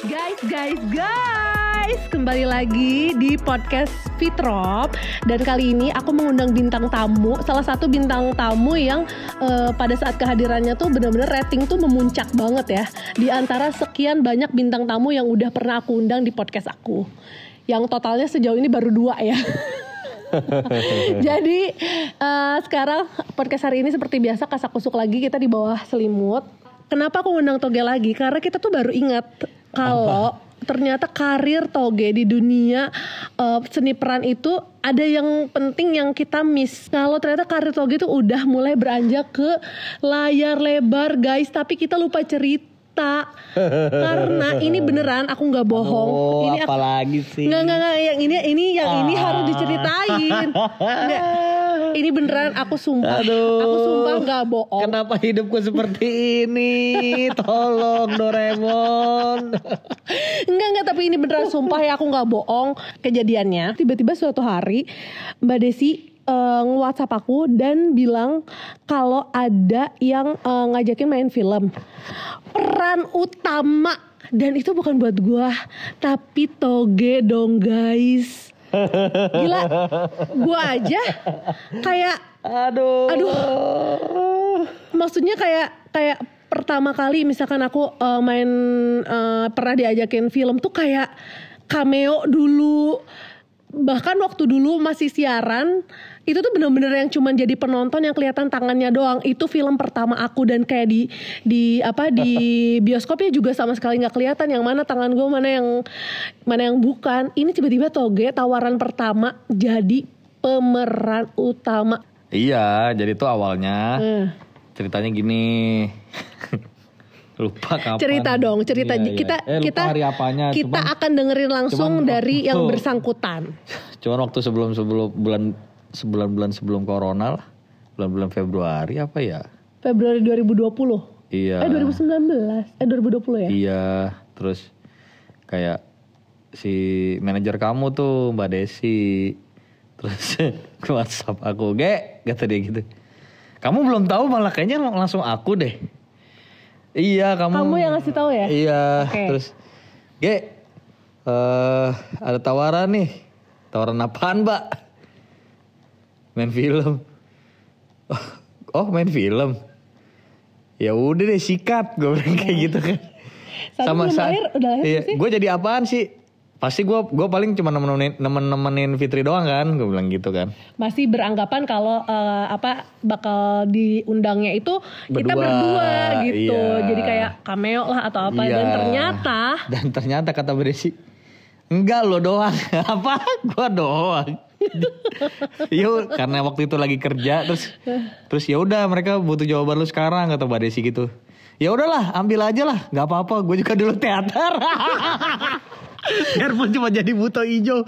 Guys, guys, guys, kembali lagi di podcast Fitrop dan kali ini aku mengundang bintang tamu, salah satu bintang tamu yang eh, pada saat kehadirannya tuh bener-bener rating tuh memuncak banget ya di antara sekian banyak bintang tamu yang udah pernah aku undang di podcast aku. Yang totalnya sejauh ini baru dua ya. Jadi eh, sekarang podcast hari ini seperti biasa kasak kusuk lagi kita di bawah selimut. Kenapa aku ngundang Toge lagi? Karena kita tuh baru ingat kalau ternyata karir Toge di dunia eh, seni peran itu ada yang penting yang kita miss. Kalau ternyata karir Toge itu udah mulai beranjak ke layar lebar guys, tapi kita lupa cerita. Karena ini beneran aku nggak bohong. Oh, ini aku- apalagi sih? Nggak, nggak, nggak. Yang ini, ini, yang ini Ah. harus diceritain. Nggak. Ini beneran aku sumpah. Aduh. Aku sumpah nggak bohong. Kenapa hidupku seperti ini? Tolong Doraemon. Enggak, enggak. Tapi ini beneran sumpah ya aku nggak bohong. Kejadiannya, tiba-tiba suatu hari Mbak Desi eh, nge-whatsapp aku dan bilang kalau ada yang eh, ngajakin main film. Peran utama. Dan itu bukan buat gua, tapi Toge dong guys. Gila, gua aja kayak Aduh. Aduh. maksudnya kayak kayak pertama kali misalkan aku eh, main eh, pernah diajakin film tuh kayak cameo dulu bahkan waktu dulu masih siaran itu tuh bener-bener yang cuman jadi penonton yang kelihatan tangannya doang itu film pertama aku dan kayak di di apa di bioskopnya juga sama sekali nggak kelihatan yang mana tangan gue mana yang mana yang bukan ini tiba-tiba toge tawaran pertama jadi pemeran utama Iya, jadi tuh awalnya Eh. ceritanya gini. lupa kapan. cerita dong cerita Iya, iya. kita eh, lupa kita hari apanya. kita Cuman, akan dengerin langsung cuman dari waktu yang bersangkutan cuman waktu sebelum sebelum bulan sebulan bulan sebelum corona lah. Bulan-bulan Februari apa ya? Februari 2020 Iya. eh 2019 eh 2020 ya Iya, terus kayak si manajer kamu tuh Mbak Desi. Terus ke WhatsApp aku, "Ge," kata dia gitu. Kamu belum tahu malah kayaknya lang- langsung aku deh. Iya, kamu. kamu yang ngasih tahu ya Iya, Oke. terus Ge, eh ada tawaran nih. Tawaran apaan, Mbak? Main film. Oh, main film. Ya udah deh sikat, gue bilang kayak gitu kan. Satu belum sa- lahir, udah lahir iya, sih? Gue jadi apaan sih? Pasti gue gue paling cuma nemenin nemen nemenin Fitri doang kan, gue bilang gitu kan. masih beranggapan kalau eh, apa bakal diundangnya itu kita Berdua, berdua gitu iya. jadi kayak cameo lah atau apa dan Iya. ternyata dan ternyata kata Beresi enggak lo doang apa gua doang Yuk, karena waktu itu lagi kerja terus terus ya udah mereka butuh jawaban lu sekarang kata Mbak Desi gitu. Ya udahlah, ambil aja lah, nggak apa-apa. Gue juga dulu teater. Biarpun cuma jadi buto ijo.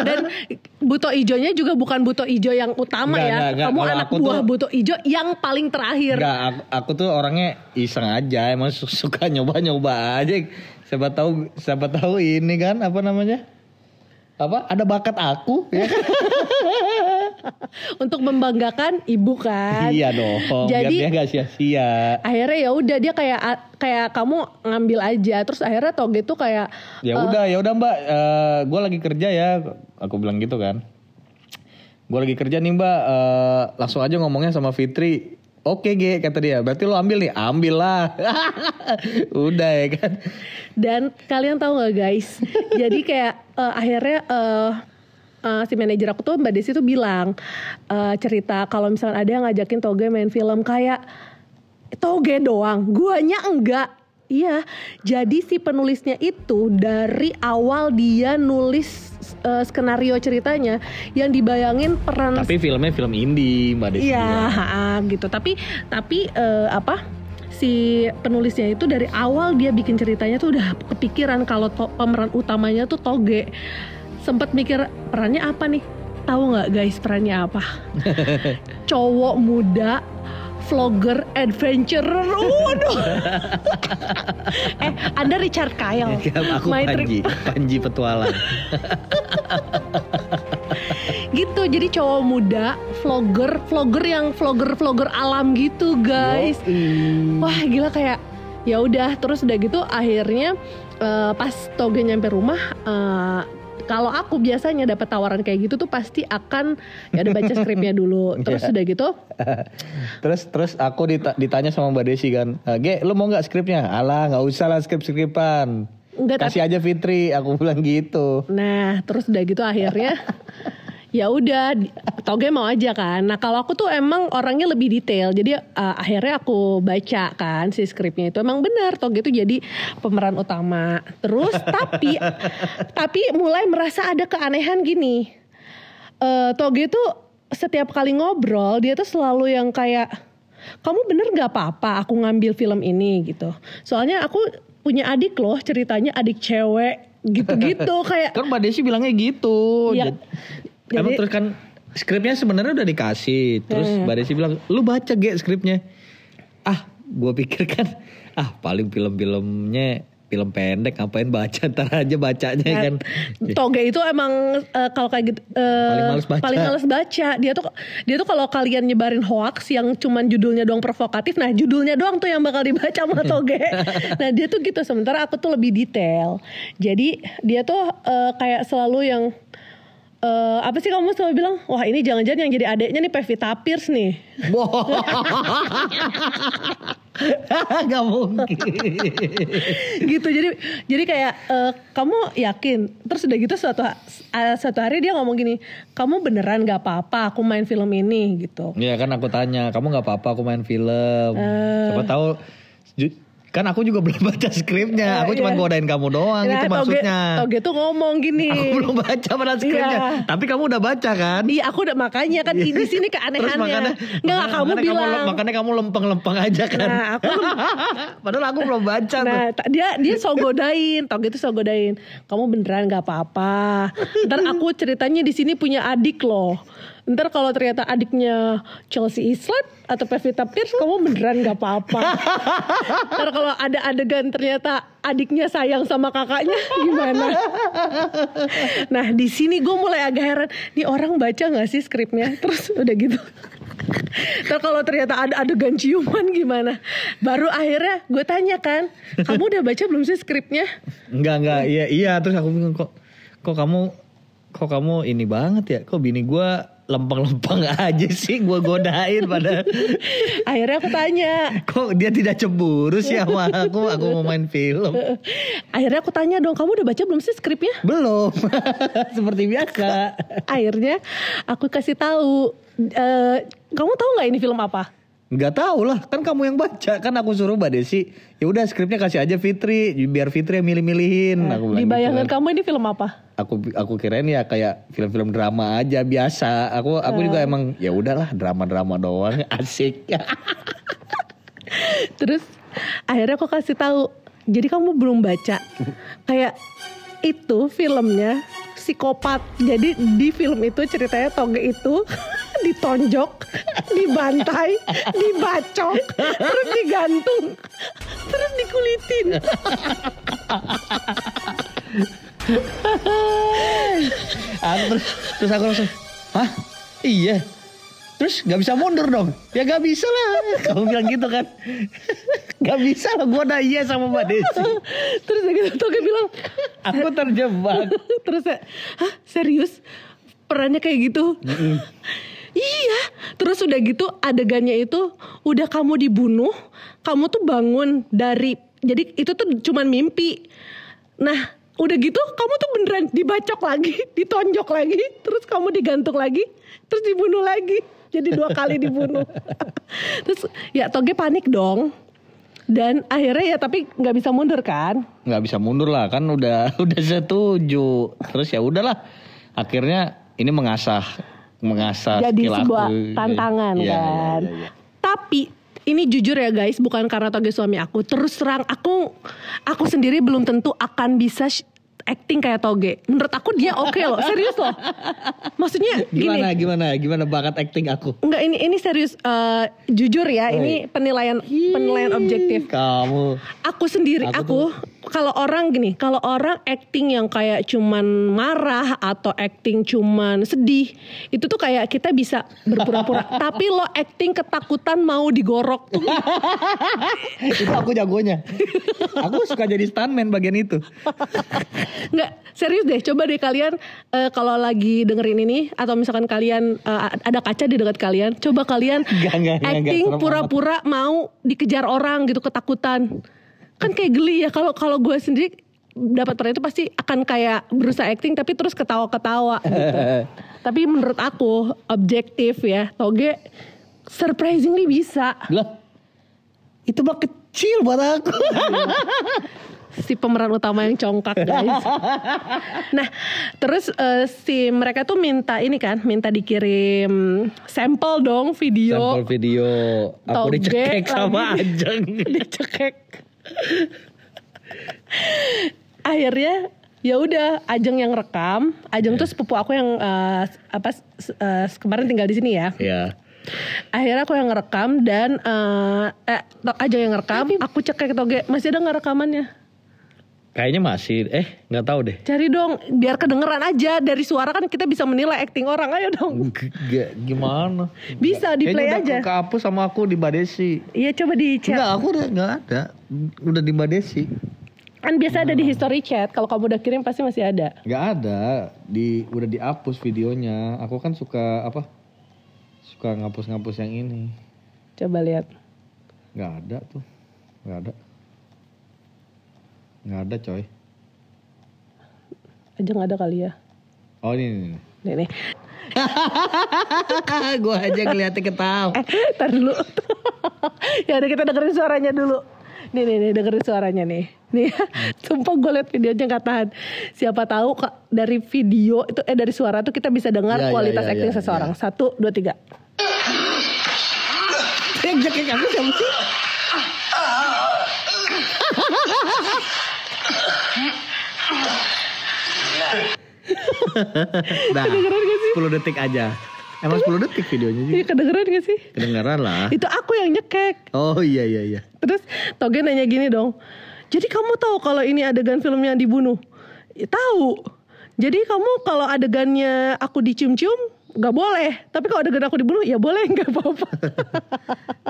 dan buto ijonya juga bukan buto ijo yang utama Nggak, ya nggak, nggak. kamu Kalau anak buah tuh- buto ijo yang paling terakhir Enggak, aku, aku tuh orangnya iseng aja, emang su- suka nyoba-nyoba aja. Siapa tahu siapa tahu ini kan apa namanya? Apa? Ada bakat aku ya. untuk membanggakan ibu kan iya dong. Jadi- biar dia gak sia-sia. akhirnya ya udah dia kayak kayak kamu ngambil aja terus akhirnya toge tuh kayak Ya eh, udah, ya udah Mbak, gue lagi kerja ya. Aku bilang gitu kan. Gue lagi kerja nih Mbak, eh, langsung aja ngomongnya sama Fitri. Oke Ge, kata dia. Berarti lo ambil nih, ambil lah. udah ya kan. dan kalian tahu nggak guys jadi kayak eh, akhirnya eh, eh, si manajer aku tuh mbak Desi tuh bilang eh, cerita kalau misalnya ada yang ngajakin toge main film kayak toge doang guanya enggak Iya, jadi si penulisnya itu dari awal dia nulis eh, skenario ceritanya yang dibayangin peran Tapi filmnya film indie Mbak Desi. Iya, gitu. Tapi tapi eh, apa? Si penulisnya itu dari awal dia bikin ceritanya tuh udah kepikiran kalau to- pemeran utamanya tuh Toge. Sempet mikir perannya apa nih? Tahu nggak guys perannya apa? Cowok muda vlogger adventurer. Waduh. eh, Anda Richard Kyle. Kan aku My Panji, Trip. Panji petualang. gitu jadi cowok muda vlogger vlogger yang vlogger vlogger alam gitu guys Yoi. wah gila kayak ya udah terus udah gitu akhirnya eh, pas Toge nyampe rumah eh, kalau aku biasanya dapat tawaran kayak gitu tuh pasti akan ya udah baca skripnya dulu terus Iya. udah gitu terus terus aku dita- ditanya sama Mbak Desi kan, "Eh, Ge, lu mau nggak skripnya? Alah, nggak usah lah skrip-skripan. Enggak, Kasih aja Fitri, aku bilang gitu. Nah, terus udah gitu akhirnya ya udah Toge mau aja kan. Nah, kalau aku tuh emang orangnya lebih detail. Jadi uh, akhirnya aku baca kan si skripnya itu emang benar Toge itu jadi pemeran utama. Terus tapi tapi mulai merasa ada keanehan gini. Eh Toge tuh setiap kali ngobrol dia tuh selalu yang kayak kamu bener nggak apa-apa aku ngambil film ini gitu. Soalnya aku punya adik loh ceritanya adik cewek gitu-gitu kayak Kan Mbak Desi bilangnya gitu. Iya. Jad- Emang Jadi- terus kan skripnya sebenarnya udah dikasih. Terus Hmm. Mbak Desi bilang, lu baca Ge skripnya. Ah, gua pikir kan, ah paling film-filmnya film pendek ngapain baca ntar aja bacanya Nah, kan. Toge itu emang eh, kalau kayak gitu eh, Paling males baca. paling males baca. Dia tuh dia tuh kalau kalian nyebarin hoax yang cuman judulnya doang provokatif, nah judulnya doang tuh yang bakal dibaca sama Toge. nah dia tuh gitu. Sementara aku tuh lebih detail. Jadi dia tuh eh, kayak selalu yang eh, apa sih kamu selalu bilang, wah ini jangan-jangan yang jadi adeknya nih Pevita Pierce nih. Bohong. Gak mungkin. gitu jadi jadi kayak eh, kamu yakin terus udah gitu suatu suatu hari dia ngomong gini kamu beneran gak apa-apa aku main film ini gitu Iya kan aku tanya, kamu nggak apa-apa aku main film. Eh. Siapa tahu kan aku juga belum baca skripnya. Aku cuma iya. godain kamu doang Nah, itu Toge, maksudnya. Toge tuh ngomong gini Aku belum baca pada skripnya. Iya. Tapi kamu udah baca kan? Iya aku udah makanya kan di sini Terus keanehannya makanya, nggak makanya- kamu makanya bilang lem- makanya kamu lempeng-lempeng aja kan. Nah, aku- Padahal aku belum baca tuh. Nah, ta- dia dia so godain, Toge itu so godain. Kamu beneran gak apa-apa. Ntar aku ceritanya di sini punya adik loh. Ntar kalau ternyata adiknya Chelsea Islet atau Pevita Pierce, kamu beneran gak apa-apa. Ntar kalau ada adegan ternyata adiknya sayang sama kakaknya, gimana? Nah, di sini gue mulai agak heran. Nih orang baca gak sih skripnya? Terus udah gitu. Ntar kalau ternyata ada adegan ciuman gimana? Baru akhirnya gue tanya kan, kamu udah baca belum sih skripnya? Enggak enggak iya iya terus aku bingung kok kok kamu kok kamu ini banget ya kok bini gua lempeng-lempeng aja sih gua godain pada Akhirnya aku tanya, kok dia tidak cemburu sih sama aku? Aku mau main film. Akhirnya aku tanya dong, kamu udah baca belum sih skripnya? belum. Seperti biasa. Akhirnya aku kasih tahu, "Eh, kamu tahu nggak ini film apa? Nggak tahu lah kan kamu yang baca kan aku suruh mbak Desi ya udah skripnya kasih aja Fitri biar Fitri yang milih-milihin aku bilang Di gitu kan. kamu ini film apa? aku aku kirain ya kayak film-film drama aja biasa aku aku juga emang ya udahlah drama-drama doang asik Terus akhirnya aku kasih tahu, jadi kamu belum baca. Kayak itu filmnya psikopat. Jadi di film itu ceritanya Toge itu ditonjok, dibantai, dibacok, terus digantung, terus dikulitin. Aku terus, terus aku langsung, hah? Iya. Terus gak bisa mundur dong? Ya gak bisa lah. Kamu bilang gitu kan? gak bisa lah, gue udah iya sama Mbak Desi. Terus udah gitu Toge bilang, Aku terjebak. terus saya, hah serius? Perannya kayak gitu? Iya. Terus udah gitu adegannya itu udah kamu dibunuh, kamu tuh bangun dari, jadi itu tuh cuman mimpi. Nah udah gitu kamu tuh beneran dibacok lagi, ditonjok lagi, terus kamu digantung lagi, terus dibunuh lagi. Jadi dua kali dibunuh. terus ya Toge panik dong. Dan akhirnya ya tapi nggak bisa mundur kan? Gak bisa mundur lah, kan udah udah setuju. Terus ya udahlah. Akhirnya ini mengasah mengasah jadi skill sebuah aku. tantangan Iya, iya, kan. iya, iya. Tapi ini jujur ya guys, bukan karena toge suami aku. Terus terang aku aku sendiri belum tentu akan bisa acting kayak toge. Menurut aku dia oke loh, serius loh. Maksudnya gini. Gimana gimana gimana bakat acting aku? Enggak ini ini serius eh, jujur ya, Oh, ini penilaian penilaian objektif. Kamu Aku sendiri Aku aku kalau orang gini, kalau orang acting yang kayak cuman marah atau acting cuman sedih, itu tuh kayak kita bisa berpura-pura. Tapi lo acting ketakutan mau digorok tuh itu aku jagonya. aku suka jadi stuntman bagian itu. nggak serius deh. Coba deh kalian eh, kalau lagi dengerin ini atau misalkan kalian eh, ada kaca di dekat kalian, coba kalian nggak, nggak, acting pura-pura mau dikejar orang gitu ketakutan. Kan kayak geli ya kalau kalau gue sendiri dapat peran itu pasti akan kayak berusaha acting tapi terus ketawa-ketawa gitu. tapi menurut aku objektif ya, Toge surprisingly bisa. Lah, itu mah kecil buat aku. si pemeran utama yang congkak guys. nah terus eh, si mereka tuh minta ini kan, minta dikirim sampel dong video. Sampel video aku Toge dicekek sama. Ajeng. dicekek. Akhirnya ya udah Ajeng yang rekam. Ajeng tuh sepupu aku yang eh, apa eh, kemarin tinggal di sini ya. ya. Akhirnya aku yang ngerekam dan eh, eh Ajeng yang ngerekam, aku cekek Toge masih ada nggak rekamannya? Kayaknya masih eh nggak tahu deh. Cari dong, biar kedengeran aja dari suara kan kita bisa menilai acting orang. Ayo dong. G- g- gimana? Bisa di play Kayaknya aja. udah kehapus sama aku di Badesi. Iya coba di chat. Enggak, aku udah enggak ada. Udah di Badesi. Kan biasa ada di history chat. Kalau kamu udah kirim pasti masih ada. Enggak ada. Di udah dihapus videonya. Aku kan suka apa? Suka ngapus-ngapus yang ini. Coba lihat. Enggak ada tuh. Enggak ada. Enggak ada, coy. Aja nggak ada kali ya. Oh, ini ini. ini. Nih nih. gua aja ngeliatnya ketawa. Eh, tar dulu. ya udah kita dengerin suaranya dulu. Nih nih nih dengerin suaranya nih. Nih, sumpah gue liat videonya nggak tahan. Siapa tahu Kak, dari video itu eh dari suara tuh kita bisa dengar Ya, ya, kualitas ya, acting ya, seseorang. Satu, dua, tiga. Yang jakek aku siapa sih? Nah, Kedengeran gak sih? 10 detik aja. Emang 10 detik videonya juga. Iya kedengeran gak sih? Kedengaran lah. Itu aku yang nyekek. Oh iya iya iya. Terus Toge nanya gini dong. Jadi kamu tahu kalau ini adegan filmnya dibunuh? Ya, tahu. Jadi kamu kalau adegannya aku dicium-cium nggak boleh. Tapi kalau adegan aku dibunuh ya boleh nggak apa-apa.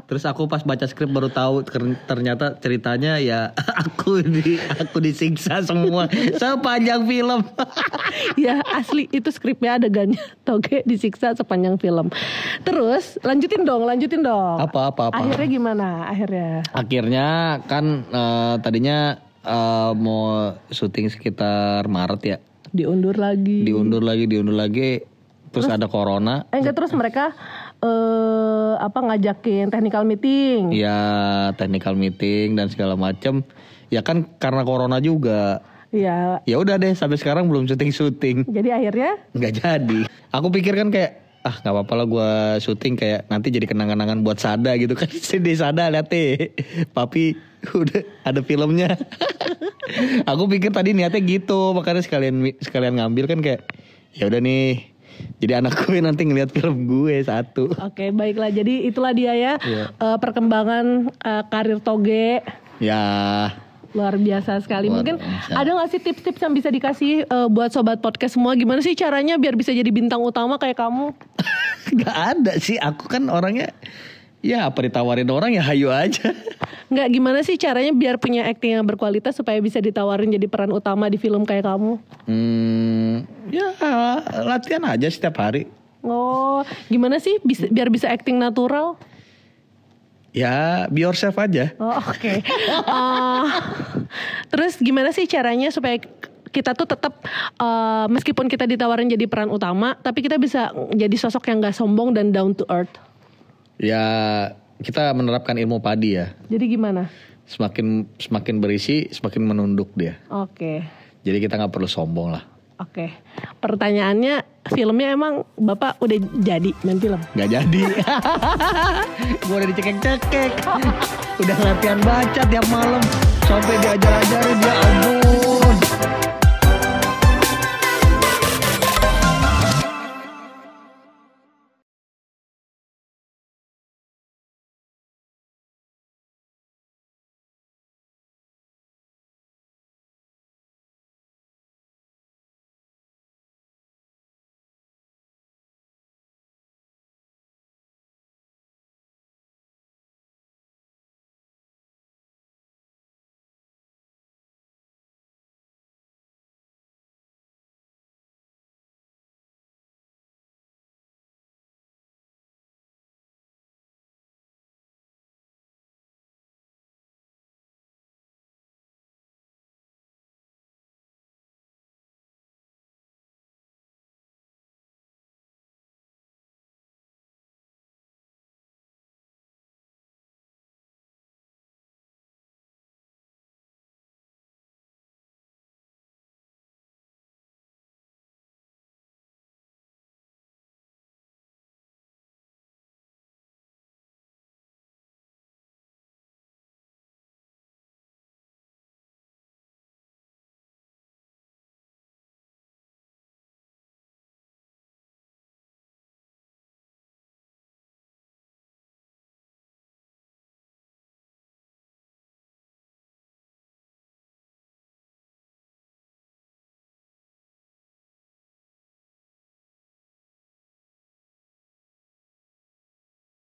Terus aku pas baca skrip baru tahu ter- ternyata ceritanya ya aku di aku disiksa semua sepanjang film. ya asli itu skripnya adegannya Toge disiksa sepanjang film. Terus lanjutin dong, lanjutin dong. apa apa apa. Akhirnya gimana? Akhirnya Akhirnya kan eh, tadinya eh, mau syuting sekitar Maret ya. diundur lagi. Diundur lagi, diundur lagi. Terus, ada corona. Eh enggak terus mereka eh apa ngajakin technical meeting. Ya technical meeting dan segala macem. Ya kan karena corona juga. Iya. Ya udah deh sampai sekarang belum syuting syuting. Jadi akhirnya nggak jadi. Aku pikir kan kayak ah nggak apa-apa lah gue syuting kayak nanti jadi kenang-kenangan buat Sada gitu kan di Sada lihat deh papi udah ada filmnya aku pikir tadi niatnya gitu makanya sekalian sekalian ngambil kan kayak ya udah nih jadi anak gue nanti ngeliat film gue satu Oke baiklah jadi itulah dia ya Iya. eh, perkembangan eh, karir Toge ya luar biasa sekali. Luar Mungkin biasa. ada nggak sih tips-tips yang bisa dikasih eh, buat sobat podcast semua? Gimana sih caranya biar bisa jadi bintang utama kayak kamu? nggak ada sih aku kan orangnya ya apa ditawarin orang ya hayu aja Nggak gimana sih caranya biar punya acting yang berkualitas supaya bisa ditawarin jadi peran utama di film kayak kamu? hmm, ya latihan aja setiap hari Oh, gimana sih bisa, biar bisa acting natural? ya be yourself aja Oh, oke. Eh, terus gimana sih caranya supaya kita tuh tetap eh, meskipun kita ditawarin jadi peran utama, tapi kita bisa jadi sosok yang gak sombong dan down to earth. Ya kita menerapkan ilmu padi ya. Jadi gimana? Semakin semakin berisi, semakin menunduk dia. Oke, Jadi kita nggak perlu sombong lah. oke. Pertanyaannya, filmnya emang bapak udah jadi main film? Nggak jadi. Gue udah dicekek-cekek. Udah latihan baca tiap malam. Sampai diajar-ajarin dia ampun.